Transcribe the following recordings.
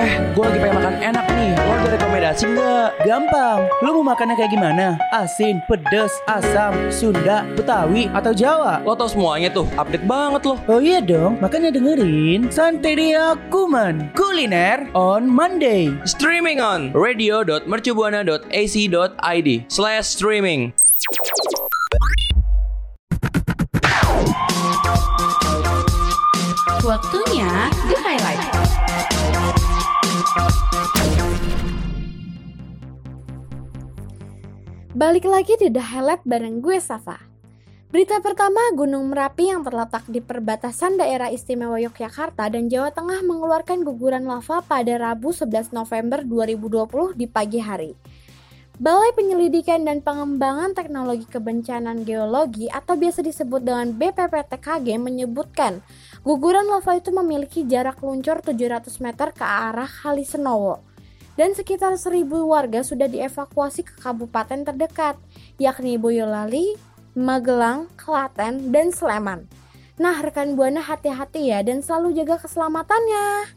Eh, gue lagi pengen makan enak nih. Lo ada rekomendasi nggak? Gampang. Lo mau makannya kayak gimana? Asin, pedes, asam, Sunda, Betawi, atau Jawa? Lo tau semuanya tuh, update banget lo. Oh iya dong, makanya dengerin Santeria Kuman Kuliner on Monday. Streaming on radio.mercubuana.ac.id slash streaming. Waktunya di highlight. Balik lagi di The Highlight bareng gue Safa. Berita pertama, Gunung Merapi yang terletak di perbatasan daerah istimewa Yogyakarta dan Jawa Tengah mengeluarkan guguran lava pada Rabu 11 November 2020 di pagi hari. Balai Penyelidikan dan Pengembangan Teknologi Kebencanaan Geologi atau biasa disebut dengan BPPTKG menyebutkan guguran lava itu memiliki jarak luncur 700 meter ke arah Kali Senowo dan sekitar 1000 warga sudah dievakuasi ke kabupaten terdekat, yakni Boyolali, Magelang, Klaten, dan Sleman. Nah, rekan Buana hati-hati ya dan selalu jaga keselamatannya.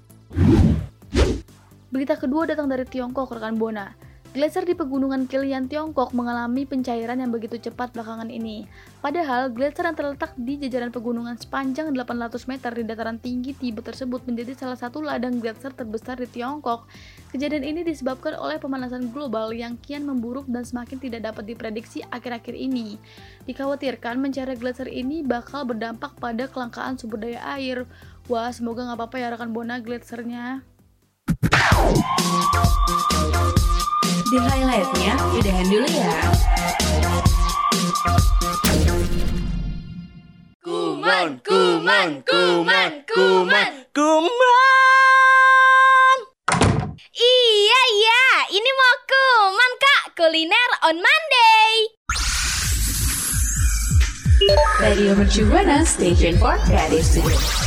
Berita kedua datang dari Tiongkok, rekan Buana. Gletser di pegunungan Kilian Tiongkok mengalami pencairan yang begitu cepat belakangan ini. Padahal, gletser yang terletak di jajaran pegunungan sepanjang 800 meter di dataran tinggi Tibet tersebut menjadi salah satu ladang gletser terbesar di Tiongkok. Kejadian ini disebabkan oleh pemanasan global yang kian memburuk dan semakin tidak dapat diprediksi akhir-akhir ini. Dikhawatirkan mencari gletser ini bakal berdampak pada kelangkaan sumber daya air. Wah, semoga nggak apa-apa ya rekan Bona gletsernya. Di highlightnya, udahan dulu ya. Kuman, kuman, kuman, kuman, Kuman! Iya, iya, ini mau kuman, Kak. Kuliner on Monday. Radio Mercu Buana Station for Creative Studio.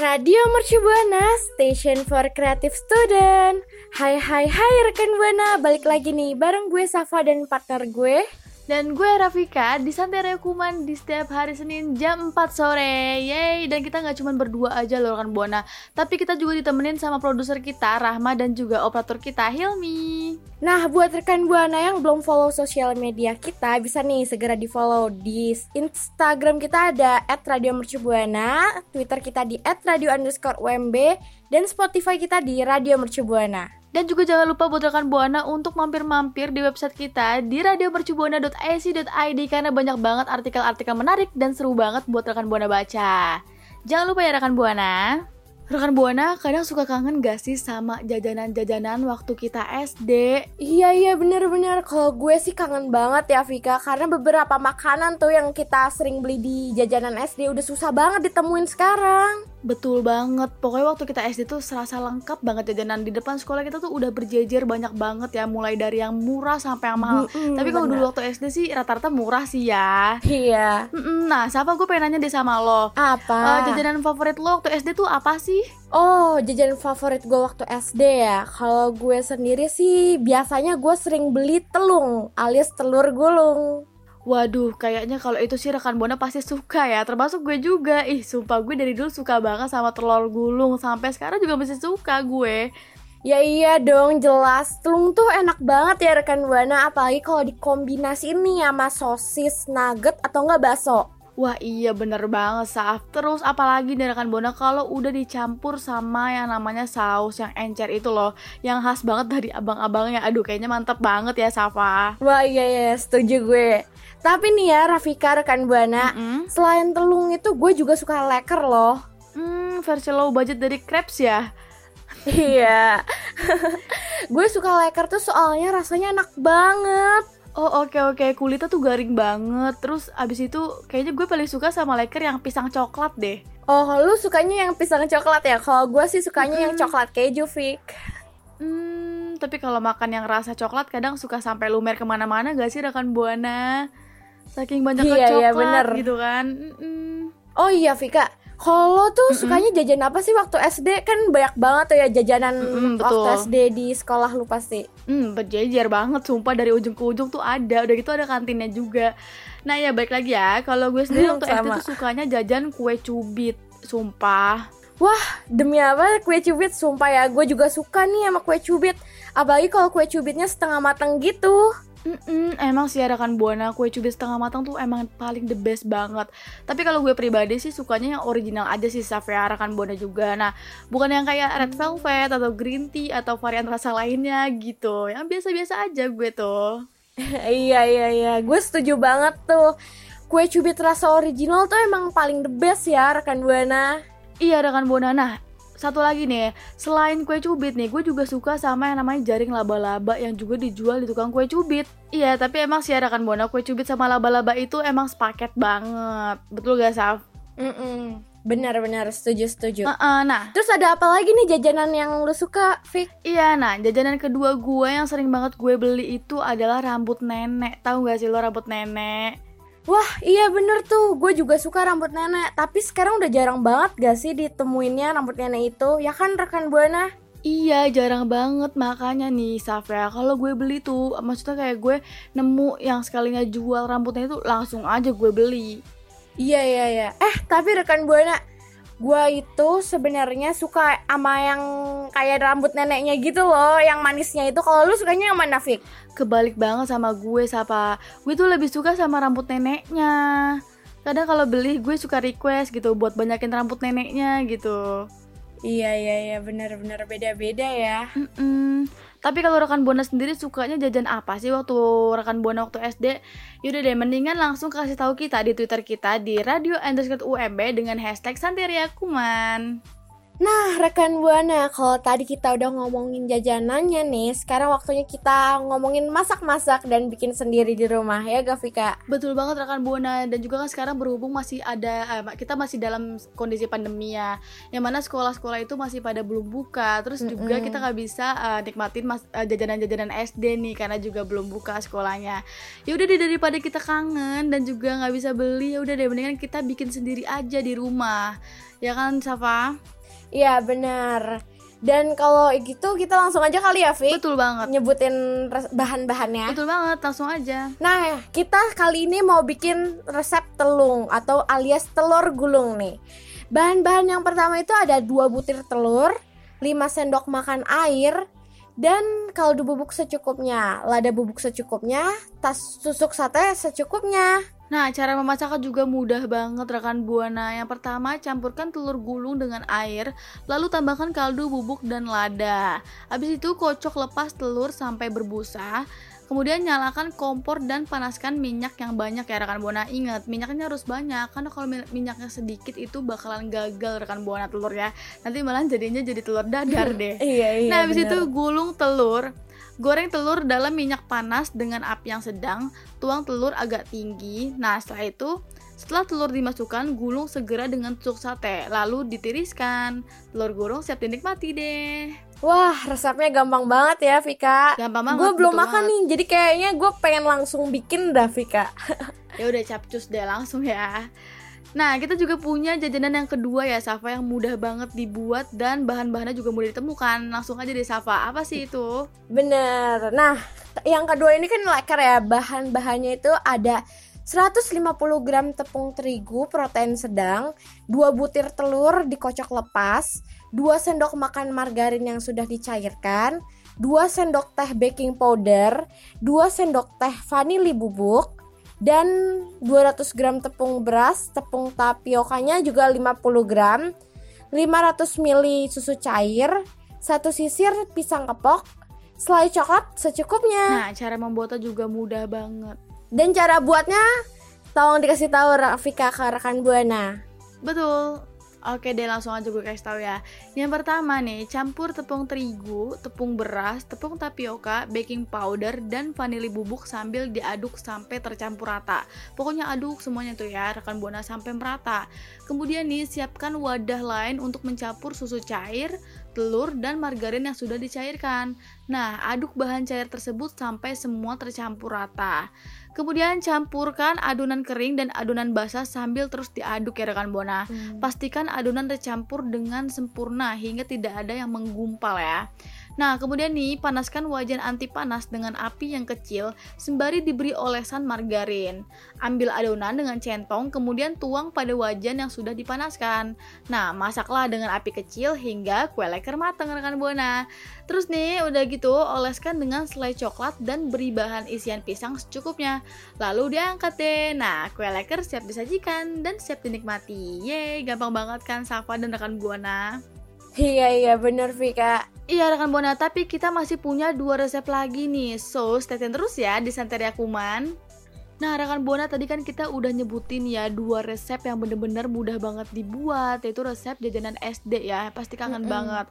Radio Mercu Buana, Station for Creative Student. Hai hai hai rekan Buana, balik lagi nih bareng gue Safa dan partner gue. Dan gue Rafika di Santai Kuman di setiap hari Senin jam 4 sore. Yeay, dan kita nggak cuma berdua aja loh kan Buana Tapi kita juga ditemenin sama produser kita Rahma dan juga operator kita Hilmi. Nah, buat rekan Buana yang belum follow sosial media kita, bisa nih segera di follow di Instagram kita ada @radiomercubuana, Twitter kita di @radio_umb, dan Spotify kita di Radio Mercubuana. Dan juga jangan lupa buat rekan Buana untuk mampir-mampir di website kita di radiomercubuana.ac.id Karena banyak banget artikel-artikel menarik dan seru banget buat rekan Buana baca. Jangan lupa ya rekan Buana Rekan Buana kadang suka kangen gak sih sama jajanan-jajanan waktu kita SD? Iya iya bener-bener kalau gue sih kangen banget ya Vika karena beberapa makanan tuh yang kita sering beli di jajanan SD udah susah banget ditemuin sekarang. Betul banget, pokoknya waktu kita SD tuh serasa lengkap banget jajanan di depan sekolah kita tuh udah berjejer banyak banget ya mulai dari yang murah sampai yang mahal. Mm-mm, Tapi kalau dulu waktu SD sih rata-rata murah sih ya. Iya. Mm-mm, Nah, siapa gue pengen nanya deh sama lo. Apa? Eh, jajanan favorit lo waktu SD tuh apa sih? Oh, jajanan favorit gue waktu SD ya. Kalau gue sendiri sih biasanya gue sering beli telung alias telur gulung. Waduh, kayaknya kalau itu sih rekan Bona pasti suka ya, termasuk gue juga. Ih, sumpah gue dari dulu suka banget sama telur gulung, sampai sekarang juga masih suka gue. Ya iya dong, jelas. Telung tuh enak banget ya rekan Buana, apalagi kalau dikombinasiin nih sama sosis, nugget atau enggak bakso. Wah iya bener banget Saf Terus apalagi nih rekan Bona kalau udah dicampur sama yang namanya saus yang encer itu loh Yang khas banget dari abang-abangnya Aduh kayaknya mantep banget ya Safa Wah iya iya setuju gue. Tapi nih ya Rafika rekan Buana, Mm-mm. selain telung itu gue juga suka leker loh. Hmm versi low budget dari crepes ya Iya. gue suka leker tuh soalnya rasanya enak banget. Oh oke oke kulitnya tuh garing banget Terus abis itu kayaknya gue paling suka sama leker yang pisang coklat deh Oh, lu sukanya yang pisang coklat ya? Kalau gue sih sukanya yang coklat keju, Fik. Hmm, tapi kalau makan yang rasa coklat kadang suka sampai lumer ke mana-mana gak sih rekan buana? Saking banyaknya Iya, iya, coklat bener. gitu kan. Mm-mm. Oh iya, Vika. Kalau tuh sukanya jajan apa sih waktu SD? Kan banyak banget tuh ya jajanan Mm-mm, waktu betul. SD di sekolah lu pasti. Hmm, berjejer banget sumpah dari ujung ke ujung tuh ada. Udah gitu ada kantinnya juga. Nah, ya balik lagi ya. Kalau gue sendiri Hmm, waktu SD tuh sukanya jajan kue cubit. Sumpah. Demi apa kue cubit? Sumpah ya, gue juga suka nih sama kue cubit. Apalagi kalau kue cubitnya setengah matang gitu. Mm-mm, emang sih ada kan buana kue cubit setengah matang tuh emang paling the best banget. Tapi kalau gue pribadi sih sukanya yang original aja sih Safia kan buana juga. Nah, bukan yang kayak red velvet atau green tea atau varian rasa lainnya gitu. Yang biasa-biasa aja gue tuh. iya iya iya, gue setuju banget tuh. Kue cubit rasa original tuh emang paling the best ya rekan buana. Iya rekan buana. Nah, satu lagi nih, selain kue cubit nih, gue juga suka sama yang namanya jaring laba-laba yang juga dijual di tukang kue cubit. Iya, tapi emang sih rekan buana kue cubit sama laba-laba itu emang sepaket banget. Betul gak, Saf? Mm-mm. Benar-benar setuju setuju. Uh-uh, nah, Terus ada apa lagi nih jajanan yang lu suka, Vic? Iya, nah jajanan kedua gue yang sering banget gue beli itu adalah rambut nenek. Tahu gak sih lo rambut nenek? Wah iya bener tuh, gue juga suka rambut nenek Tapi sekarang udah jarang banget gak sih ditemuinnya rambut nenek itu Ya kan rekan Buana? Iya, jarang banget makanya nih Safia. Kalau gue beli tuh, maksudnya kayak gue nemu yang sekalinya jual rambutnya itu langsung aja gue beli. Iya iya iya Eh tapi rekan Buana Gue itu sebenarnya suka sama yang kayak rambut neneknya gitu loh Yang manisnya itu Kalau lu sukanya yang mana Vic? Kebalik banget sama gue, Sapa. Gue tuh lebih suka sama rambut neneknya. Kadang kalau beli gue suka request gitu buat banyakin rambut neneknya gitu. Iya iya iya bener-bener beda-beda ya Mm-mm. Tapi kalau rekan Buana sendiri sukanya jajan apa sih waktu rekan Buana waktu SD? Yaudah deh, mendingan langsung kasih tahu kita di Twitter kita di Radio underscore UMB dengan hashtag Santeria Kuman. Nah, rekan Buana, kalau tadi kita udah ngomongin jajanannya nih, sekarang waktunya kita ngomongin masak-masak dan bikin sendiri di rumah ya, gak Vika? Betul banget rekan Buana dan juga kan sekarang berhubung masih ada eh, kita masih dalam kondisi pandemi ya, yang mana sekolah-sekolah itu masih pada belum buka, terus juga Mm-mm. kita nggak bisa eh, nikmatin mas- eh, jajanan-jajanan SD nih karena juga belum buka sekolahnya. Ya udah deh daripada kita kangen dan juga nggak bisa beli, ya udah deh mendingan kita bikin sendiri aja di rumah, ya kan Safa? Iya, benar. Dan kalau gitu kita langsung aja kali ya, Vik? Betul banget. Nyebutin bahan-bahannya. Betul banget, langsung aja. Nah, kita kali ini mau bikin resep telung atau alias telur gulung nih. Bahan-bahan yang pertama itu ada 2 butir telur, 5 sendok makan air, dan kaldu bubuk secukupnya, lada bubuk secukupnya, tas tusuk sate secukupnya. Nah, cara memasaknya juga mudah banget rekan Buana. Yang pertama, campurkan telur gulung dengan air, lalu tambahkan kaldu bubuk dan lada. Habis itu kocok lepas telur sampai berbusa. Kemudian nyalakan kompor dan panaskan minyak yang banyak ya rekan Buana. Ingat, minyaknya harus banyak karena kalau mi- minyaknya sedikit itu bakalan gagal rekan Buana telur ya. Nanti malah jadinya jadi telur dadar deh. Iya, iya. Nah, habis itu gulung telur. Goreng telur dalam minyak panas dengan api yang sedang. Tuang telur agak tinggi. Nah, setelah itu, setelah telur dimasukkan, gulung segera dengan tusuk sate. Lalu ditiriskan. Telur gulung siap dinikmati deh. Wah, resepnya gampang banget ya, Vika. Gampang banget. Gue belum makan banget. nih, jadi kayaknya gue pengen langsung bikin dah, Vika. Ya udah capcus deh langsung ya. Nah, kita juga punya jajanan yang kedua ya, Safa yang mudah banget dibuat dan bahan-bahannya juga mudah ditemukan. Langsung aja deh, Safa. Apa sih itu? Bener. Nah, yang kedua ini kan leker ya. Bahan-bahannya itu ada 150 gram tepung terigu protein sedang, 2 butir telur dikocok lepas, 2 sendok makan margarin yang sudah dicairkan, 2 sendok teh baking powder, 2 sendok teh vanili bubuk, dan 200 gram tepung beras, tepung tapiokanya juga 50 gram, 500 ml susu cair, satu sisir pisang kepok, selai coklat secukupnya. Nah, cara membuatnya juga mudah banget. Dan cara buatnya tolong dikasih tahu Rafika ke rekan Buana. Betul. Oke deh langsung aja gue kasih tahu ya. Yang pertama nih, campur tepung terigu, tepung beras, tepung tapioka, baking powder dan vanili bubuk sambil diaduk sampai tercampur rata. Pokoknya aduk semuanya tuh ya, rekan Buana sampai merata. Kemudian nih, siapkan wadah lain untuk mencampur susu cair, telur dan margarin yang sudah dicairkan. Nah, aduk bahan cair tersebut sampai semua tercampur rata. Kemudian campurkan adonan kering dan adonan basah sambil terus diaduk ya rekan Buana. Pastikan adonan tercampur dengan sempurna hingga tidak ada yang menggumpal ya. Nah, kemudian nih, panaskan wajan anti panas dengan api yang kecil sembari diberi olesan margarin. Ambil adonan dengan centong, kemudian tuang pada wajan yang sudah dipanaskan. Nah, masaklah dengan api kecil hingga kue leker matang rekan Buana. Terus nih, udah gitu, oleskan dengan selai coklat dan beri bahan isian pisang secukupnya. Lalu diangkat deh. Nah, kue leker siap disajikan dan siap dinikmati. Yeay, gampang banget kan Safa dan rekan Buana. Iya iya bener Vika. Iya rekan Buana, tapi kita masih punya dua resep lagi nih. So, stay tune terus ya di Santeria Kuman. Nah, rekan Buana tadi kan kita udah nyebutin ya dua resep yang bener-bener mudah banget dibuat, yaitu resep jajanan SD ya, pasti kangen Mm-mm. banget.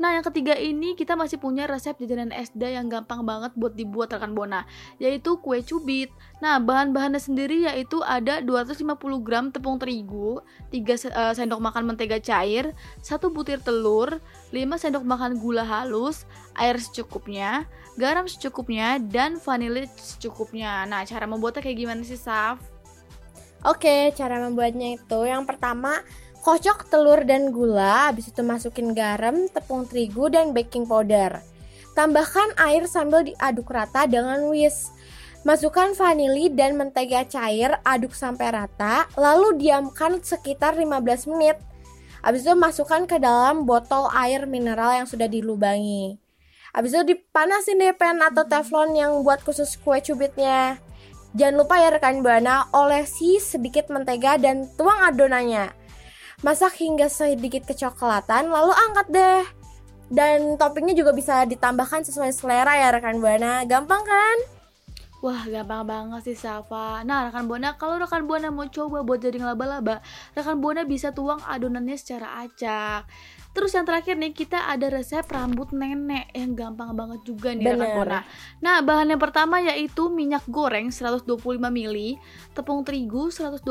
Nah, yang ketiga ini kita masih punya resep jajanan SD yang gampang banget buat dibuat rekan Buana, yaitu kue cubit. Nah, bahan-bahannya sendiri yaitu ada 250 gram tepung terigu, 3 se- eh, sendok makan mentega cair, 1 butir telur, 5 sendok makan gula halus, air secukupnya, garam secukupnya, dan vanili secukupnya. Nah, cara membuatnya kayak gimana sih, Saf? Oke, cara membuatnya itu yang pertama kocok telur dan gula, habis itu masukin garam, tepung terigu dan baking powder. Tambahkan air sambil diaduk rata dengan whisk. Masukkan vanili dan mentega cair, aduk sampai rata, lalu diamkan sekitar 15 menit. Habis itu masukkan ke dalam botol air mineral yang sudah dilubangi. Habis itu dipanasin deh pan atau teflon yang buat khusus kue cubitnya. Jangan lupa ya rekan Buana, olesi sedikit mentega dan tuang adonannya. Masak hingga sedikit kecoklatan, lalu angkat deh. Dan toppingnya juga bisa ditambahkan sesuai selera ya rekan Buana. Gampang kan? Wah, gampang banget sih, Safa. Nah, rekan Buana, kalau rekan Buana mau coba buat jadi laba-laba, rekan Buana bisa tuang adonannya secara acak. Terus yang terakhir nih, kita ada resep rambut nenek yang gampang banget juga nih rekan Bener. Buana. Nah, bahan yang pertama yaitu minyak goreng 125 ml, tepung terigu 125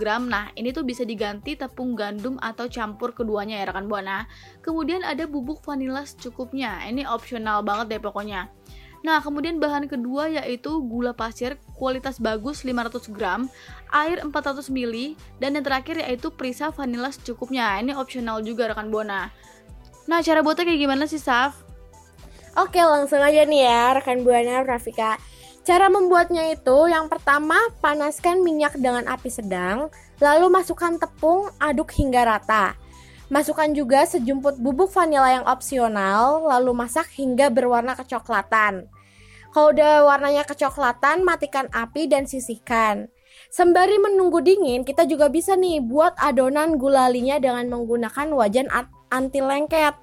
gram. Nah, ini tuh bisa diganti tepung gandum atau campur keduanya ya rekan Buana. Kemudian ada bubuk vanila secukupnya. Ini opsional banget deh pokoknya. Nah, kemudian bahan kedua yaitu gula pasir kualitas bagus 500 gram, air 400 ml, dan yang terakhir yaitu perisa vanila secukupnya. Ini opsional juga rekan Buana. Nah, cara buatnya kayak gimana sih, Saf? Oke langsung aja nih ya rekan Buana Rafika Cara membuatnya itu yang pertama panaskan minyak dengan api sedang Lalu masukkan tepung aduk hingga rata Masukkan juga sejumput bubuk vanila yang opsional Lalu masak hingga berwarna kecoklatan Kalau udah warnanya kecoklatan matikan api dan sisihkan Sembari menunggu dingin kita juga bisa nih buat adonan gulalinya dengan menggunakan wajan anti lengket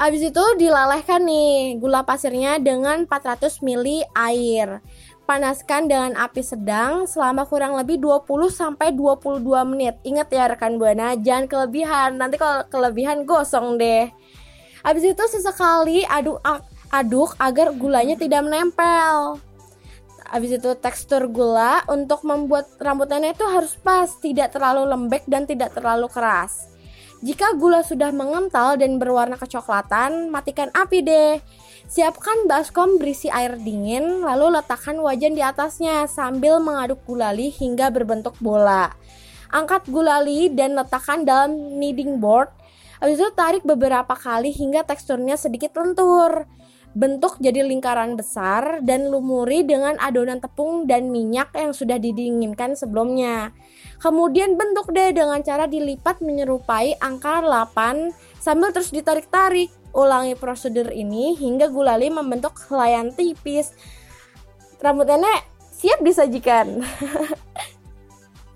Habis itu dilalehkan nih gula pasirnya dengan 400 ml air. Panaskan dengan api sedang selama kurang lebih 20 sampai 22 menit. Ingat ya rekan Buana, jangan kelebihan. Nanti kalau kelebihan gosong deh. Habis itu sesekali aduk aduk agar gulanya tidak menempel. Habis itu tekstur gula untuk membuat rambut nenek itu harus pas, tidak terlalu lembek dan tidak terlalu keras. Jika gula sudah mengental dan berwarna kecoklatan, matikan api deh. Siapkan baskom berisi air dingin, lalu letakkan wajan di atasnya sambil mengaduk gulali hingga berbentuk bola. Angkat gulali dan letakkan dalam kneading board. Habis itu tarik beberapa kali hingga teksturnya sedikit lentur. Bentuk jadi lingkaran besar dan lumuri dengan adonan tepung dan minyak yang sudah didinginkan sebelumnya. Kemudian bentuk deh dengan cara dilipat menyerupai angka 8 sambil terus ditarik-tarik. Ulangi prosedur ini hingga gulali membentuk helaian tipis. Rambut nenek siap disajikan.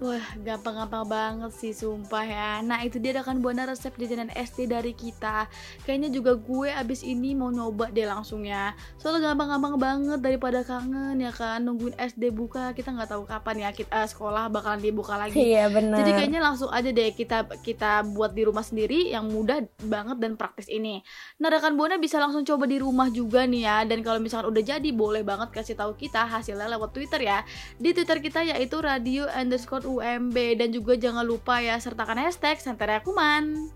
Wah, gampang-gampang banget sih sumpah ya. Nah, itu dia rekan Buana resep jajanan SD dari kita. Kayaknya juga gue abis ini mau nyoba deh langsung ya. Soalnya gampang-gampang banget daripada kangen ya kan nungguin SD buka. Kita nggak tahu kapan ya kita eh, sekolah bakalan dibuka lagi. Iya benar. Jadi kayaknya langsung aja deh kita kita buat di rumah sendiri yang mudah banget dan praktis ini. Nah rekan buana bisa langsung coba di rumah juga nih ya. Dan kalau misalkan udah jadi boleh banget kasih tahu kita hasilnya lewat Twitter ya. Di Twitter kita yaitu radio underscore UMB dan juga jangan lupa ya sertakan hashtag Santeria Kuman.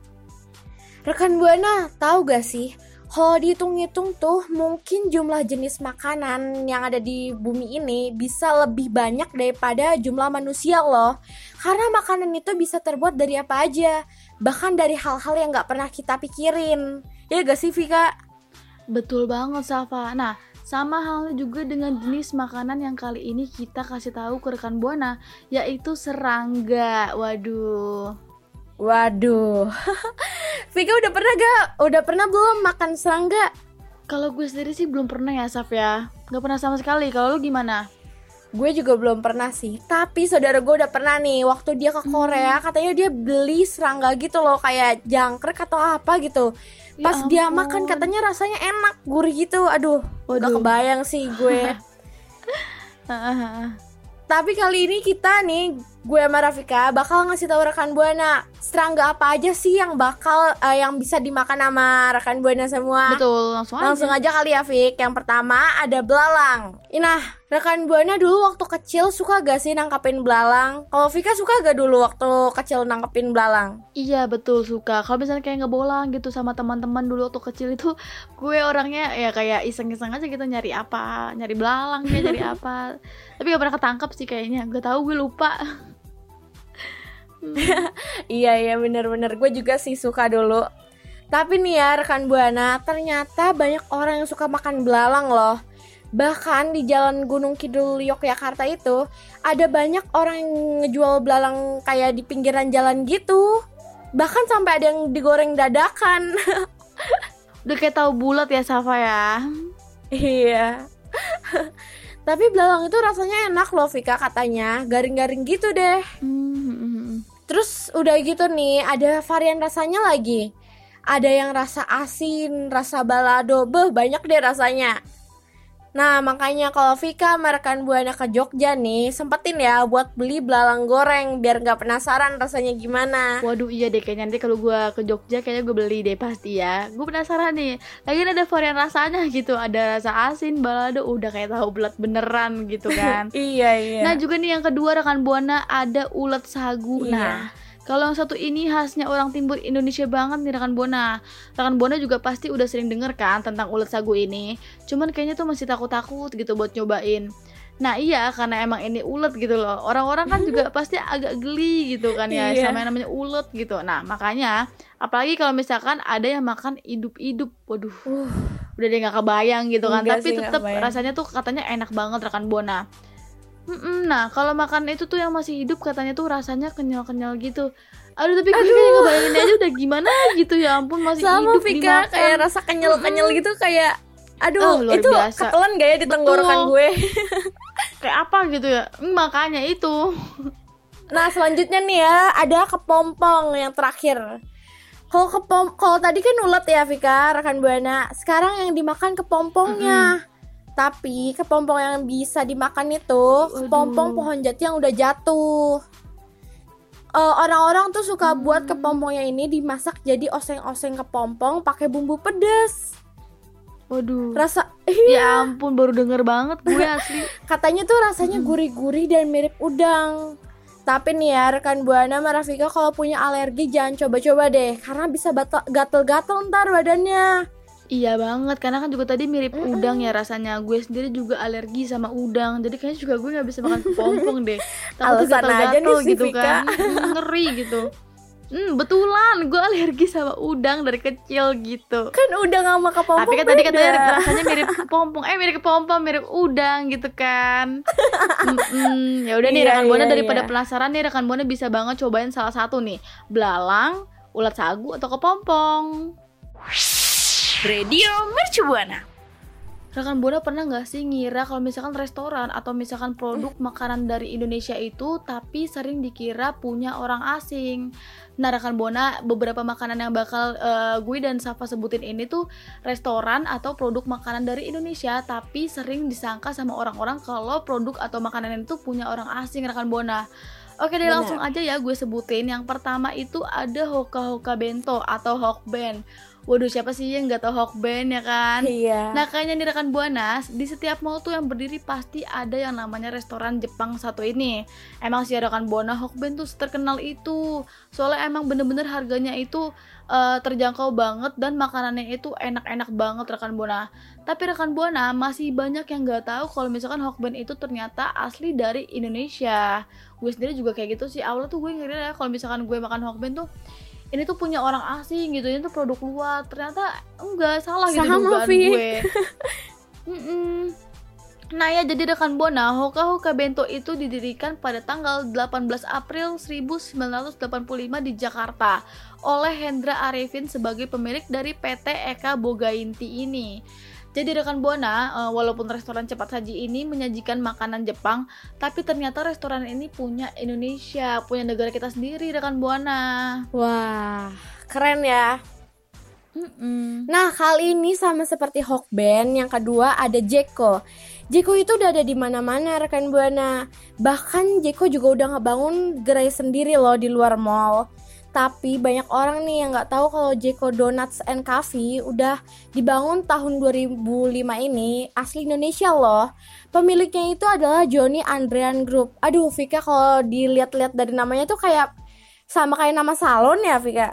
Rekan Buana, tahu gak sih? Kalau dihitung-hitung tuh mungkin jumlah jenis makanan yang ada di bumi ini bisa lebih banyak daripada jumlah manusia loh. Karena makanan itu bisa terbuat dari apa aja. Bahkan dari hal-hal yang gak pernah kita pikirin. Ya gak sih Vika? Betul banget Safa. Nah, sama halnya juga dengan jenis makanan yang kali ini kita kasih tahu ke rekan Buana, yaitu serangga. Waduh. Waduh. Vika udah pernah gak? Udah pernah belum makan serangga? Kalau gue sendiri sih belum pernah ya, Saf ya. Gak pernah sama sekali. Kalau lu gimana? Gue juga belum pernah sih. Tapi saudara gue udah pernah nih. Waktu dia ke Korea, katanya dia beli serangga gitu loh, kayak jangkrik atau apa gitu. Ya Pas dia ampun. makan katanya rasanya enak, gurih gitu. Aduh, gak Waduh. kebayang sih gue. Tapi kali ini kita nih, gue sama Rafika bakal ngasih tahu rekan Buana serangga apa aja sih yang bakal eh, yang bisa dimakan sama rekan Buana semua. Betul, langsung, Langsung aja. aja kali ya Fik Yang pertama ada belalang Nah rekan Buana dulu waktu kecil suka gak sih nangkapin belalang? Kalau Vika suka gak dulu waktu kecil nangkapin belalang? Iya betul suka. Kalau misalnya kayak ngebolang gitu sama teman-teman dulu waktu kecil itu, gue orangnya ya kayak iseng-iseng aja gitu nyari apa, nyari belalang ya, nyari apa. Tapi gak pernah ketangkap sih kayaknya. Gak tahu gue lupa. Iya iya bener-bener gue juga sih suka dulu Tapi nih ya rekan Buana ternyata banyak orang yang suka makan belalang loh Bahkan di jalan Gunung Kidul Yogyakarta itu Ada banyak orang yang ngejual belalang kayak di pinggiran jalan gitu Bahkan sampai ada yang digoreng dadakan Udah kayak tahu bulat ya Safa ya. Iya. Tapi belalang itu rasanya enak loh Vika katanya, garing-garing gitu deh. Hmm, hmm, hmm. Terus udah gitu nih, ada varian rasanya lagi. Ada yang rasa asin, rasa balado, beh banyak deh rasanya. Nah makanya kalau Vika sama rekan Buana ke Jogja nih, sempetin ya buat beli belalang goreng biar nggak penasaran rasanya gimana. Waduh iya deh kayaknya nanti kalau gue ke Jogja kayaknya gue beli deh pasti ya. Gue penasaran nih. Lagian ada varian rasanya gitu. Ada rasa asin, balado, udah kayak tahu bulat beneran gitu kan. Iya iya. Nah juga nih yang kedua rekan buana ada ulet sagu. Iya. Nah kalau yang satu ini khasnya orang timur Indonesia banget nih rekan buana. Rekan buana juga pasti udah sering denger kan tentang ulet sagu ini. Cuman kayaknya tuh masih takut-takut gitu buat nyobain. Nah iya karena emang ini ulet gitu loh. Orang-orang kan juga pasti agak geli gitu kan ya Iya. sama yang namanya ulet gitu. Nah makanya apalagi kalau misalkan ada yang makan hidup-hidup. Waduh Uh, udah deh nggak kebayang gitu kan Enggak tapi tetap rasanya tuh katanya enak banget rekan buana Mm-mm, nah kalau makan itu tuh yang masih hidup katanya tuh rasanya kenyal-kenyal gitu. Aduh tapi gue kayak ngebayangin aja udah gimana gitu ya ampun masih sama hidup Vika dimakan. kayak rasa kenyal-kenyal gitu kayak aduh Oh, itu biasa. ketelan gak ya di tenggorokan Betul. gue? Kayak apa gitu ya? Mm, makanya itu. Nah selanjutnya nih ya ada kepompong yang terakhir. Kalau kepom kalau tadi kan ulet ya Vika rekan buana. Sekarang yang dimakan kepompongnya tapi kepompong yang bisa dimakan itu kepompong pohon jati yang udah jatuh. Eh, orang-orang tuh suka buat kepompongnya ini dimasak jadi oseng-oseng kepompong pakai bumbu pedas waduh. Rasa ya ampun baru denger banget gue asli. Katanya tuh rasanya gurih-gurih dan mirip udang. Tapi nih ya rekan Buana sama Rafika kalau punya alergi jangan coba-coba deh karena bisa gatel-gatel ntar badannya. Iya banget, karena kan juga tadi mirip udang ya rasanya. Gue sendiri juga alergi sama udang, jadi kayaknya juga gue nggak bisa makan kepompong deh. Nih gatal-gatal gitu kan, Hmm, ngeri gitu. Hmm, betulan, gue alergi sama udang dari kecil gitu. Kan udang sama kepompong Tapi kan tadi katanya rasanya mirip kepompong, eh mirip kepompong, mirip udang gitu kan. Mm-mm, ya udah nih Iya, rekan buana iya, daripada iya. penasaran nih rekan buana bisa banget cobain salah satu nih, belalang, ulat sagu atau kepompong. Radio Mercubuana. Rekan Buana pernah nggak sih ngira kalau misalkan restoran atau misalkan produk makanan dari Indonesia itu tapi sering dikira punya orang asing. Nah rekan Buana beberapa makanan yang bakal eh, gue dan Safa sebutin ini tuh restoran atau produk makanan dari Indonesia tapi sering disangka sama orang-orang kalau produk atau makanan itu punya orang asing rekan Buana. Oke deh Benar. langsung aja ya gue sebutin. Yang pertama itu ada Hoka Hoka Bento atau Hokben. Waduh siapa sih yang nggak tahu Hokben ya kan? Iya. Nah kayaknya nih rekan buana di setiap mall tuh yang berdiri pasti ada yang namanya restoran Jepang satu ini. Emang sih rekan buana Hokben tuh terkenal itu. Soalnya emang bener-bener harganya itu eh, terjangkau banget dan makanannya itu enak-enak banget rekan buana. Tapi rekan buana masih banyak yang nggak tahu kalau misalkan Hokben itu ternyata asli dari Indonesia. Gue sendiri juga kayak gitu sih. Awalnya tuh gue ngira ya kalau misalkan gue makan Hokben tuh ini tuh punya orang asing gitu ini tuh produk luar ternyata enggak salah gitu Sama, dugaan Vi. gue. Nah ya jadi rekan Bona, Hoka Hoka Bento itu didirikan pada tanggal 18 April 1985 di Jakarta oleh Hendra Arifin sebagai pemilik dari PT Eka Bogainti ini. Jadi rekan Buana, eh, walaupun restoran cepat saji ini menyajikan makanan Jepang, tapi ternyata restoran ini punya Indonesia, punya negara kita sendiri rekan Buana. Wah, keren ya. Mm-mm. Nah, kali ini sama seperti Hokben, yang kedua ada Jeko. Jeko itu udah ada di mana-mana rekan Buana. Bahkan Jeko juga udah ngebangun gerai sendiri loh di luar mall. Tapi banyak orang nih yang nggak tahu kalau Jeko Donuts and Coffee udah dibangun tahun 2005 ini asli Indonesia loh. Pemiliknya itu adalah Johnny Andrean Group. Aduh, Vika kalau dilihat-lihat dari namanya tuh kayak sama kayak nama salon ya, Vika.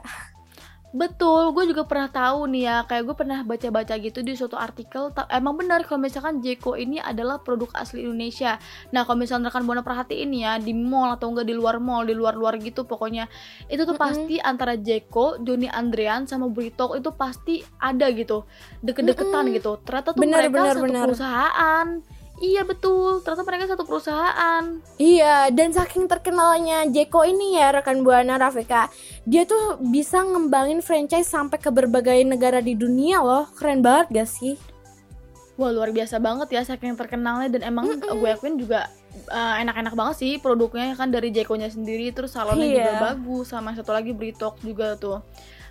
Betul, gue juga pernah tahu nih ya, kayak gue pernah baca-baca gitu di suatu artikel. Emang benar kalau misalkan Jeko ini adalah produk asli Indonesia. Nah, kalau misalkan rekan buana perhatiin ya di mall atau enggak di luar mall, di luar-luar gitu pokoknya, itu tuh Mm-mm. pasti antara Jeko, Joni Andrean sama Britok itu pasti ada gitu, deket-deketan Mm-mm. gitu. Ternyata tuh Benar, mereka benar, satu benar. perusahaan. Iya betul, ternyata mereka satu perusahaan. Iya, dan saking terkenalnya Jeko ini ya rekan Buana Rafika, dia tuh bisa ngembangin franchise sampai ke berbagai negara di dunia loh. Keren banget gak sih? Wah luar biasa banget ya saking terkenalnya dan emang gue akuin juga uh, enak-enak banget sih produknya kan dari Jeko-nya sendiri terus salonnya Iya. juga bagus sama satu lagi Britok juga tuh.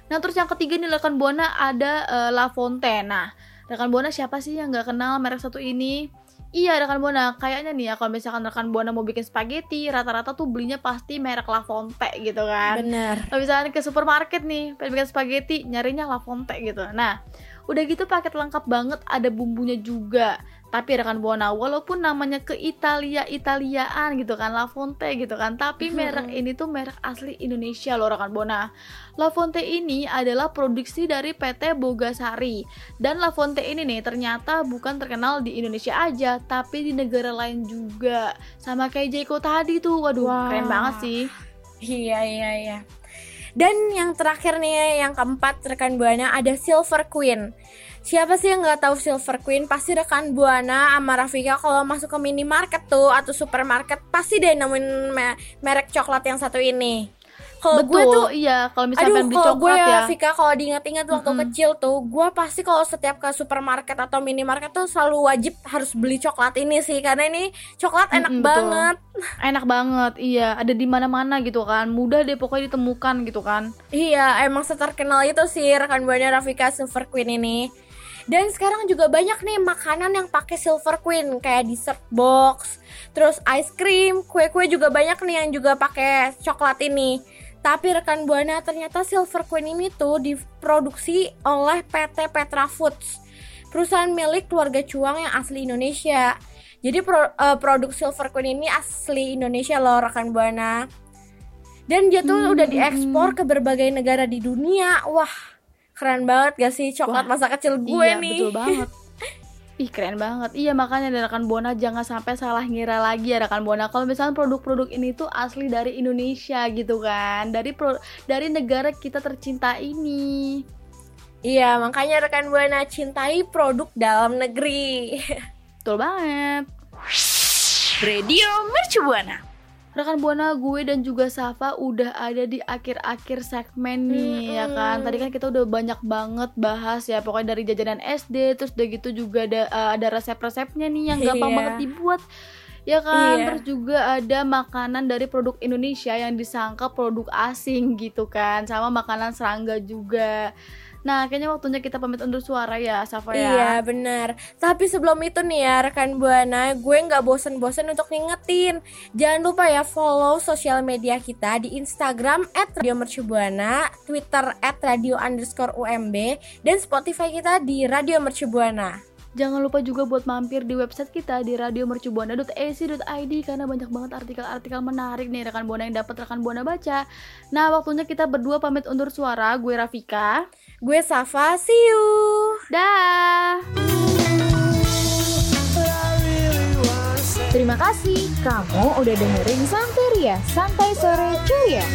Nah terus yang ketiga nih rekan buana ada uh, La Fontaine. Nah rekan buana siapa sih yang nggak kenal merek satu ini? Iya rekan buana kayaknya nih ya kalau misalkan rekan buana mau bikin spaghetti rata-rata tuh belinya pasti merek La Fontaine gitu kan. Bener. Kalau misalnya ke supermarket nih, pengen bikin spaghetti, nyarinya La Fonte gitu. Nah, udah gitu paket lengkap banget, ada bumbunya juga. Tapi rekan Buana, walaupun namanya ke Italia Italiaan gitu kan, La Fonte gitu kan, tapi merek ini tuh merek asli Indonesia loh rekan Buana. La Fonte ini adalah produksi dari PT Bogasari. Dan La Fonte ini nih ternyata bukan terkenal di Indonesia aja, tapi di negara lain juga. Sama kayak Jeko tadi tuh, waduh Wah. keren banget sih. Iya, iya, iya. Dan yang terakhir nih, yang keempat rekan Buana ada Silver Queen. Siapa sih yang nggak tahu Silver Queen? Pasti rekan Buana sama Rafika kalau masuk ke minimarket tuh atau supermarket pasti deh nemuin me- merek coklat yang satu ini. Kalau Betul, gue tuh iya. Kalau misalnya Aduh, beli kalau gue coklat ya, ya, Vika, kalau diingat-ingat waktu Mm-mm. kecil tuh, gue pasti kalau setiap ke supermarket atau minimarket tuh selalu wajib harus beli coklat ini sih, karena ini coklat enak Mm-mm, betul. banget. enak banget. Iya, ada di mana-mana gitu kan. Mudah deh pokoknya ditemukan gitu kan. Iya, emang seterkenal itu sih rekan buahnya Rafika Silver Queen ini. Dan sekarang juga banyak nih makanan yang pakai Silver Queen kayak dessert box, terus ice cream, kue-kue juga banyak nih yang juga pakai coklat ini. Tapi rekan buana ternyata Silver Queen ini tuh diproduksi oleh PT Petra Foods, perusahaan milik keluarga Cuang yang asli Indonesia. Jadi pro- eh, produk Silver Queen ini asli Indonesia loh rekan buana. Dan dia tuh Hmm, udah diekspor ke berbagai negara di dunia. Wah, keren banget gak sih coklat Wah, masa kecil gue iya, nih. betul banget. Ih keren banget. Iya makanya rekan Buana jangan sampai salah ngira lagi ya rekan Buana Kalau misalnya produk-produk ini tuh asli dari Indonesia gitu kan. Dari pro dari negara kita tercinta ini. Iya, makanya rekan buana cintai produk dalam negeri. Betul banget. Radio Mercubuana. Rekan Buana gue dan juga Safa udah ada di akhir-akhir segmen nih ya kan Tadi kan kita udah banyak banget bahas ya Pokoknya dari jajanan SD Terus udah gitu juga ada, eh, ada resep-resepnya nih yang gampang Iya. banget dibuat Ya kan, Iya. terus juga ada makanan dari produk Indonesia yang disangka produk asing gitu kan Sama makanan serangga juga Nah, kayaknya waktunya kita pamit undur suara ya, Safa ya. Iya benar. Tapi sebelum itu nih ya rekan buana, gue nggak bosen-bosen untuk ngingetin. Jangan lupa ya follow sosial media kita di Instagram @radiomercubuana, Twitter @radio underscore UMB, dan Spotify kita di Radio Mercubuana. Jangan lupa juga buat mampir di website kita di radiomercubuana.ac.id karena banyak banget artikel-artikel menarik nih rekan buana yang dapat rekan buana baca. Nah, waktunya kita berdua pamit undur suara. Gue Rafika. Gue Safa, see you. Dah. Terima kasih kamu udah dengerin Santeria Santai Sore Ceria.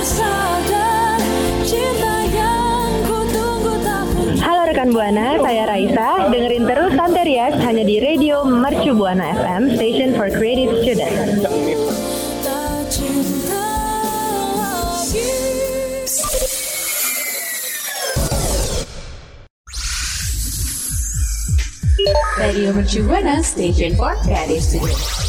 Halo rekan Buana, saya Raisa. Dengerin terus Santerias hanya di Radio Mercu Buana FM, Station for Creative Students. Radio Mercu Buana Station for Creative Studio.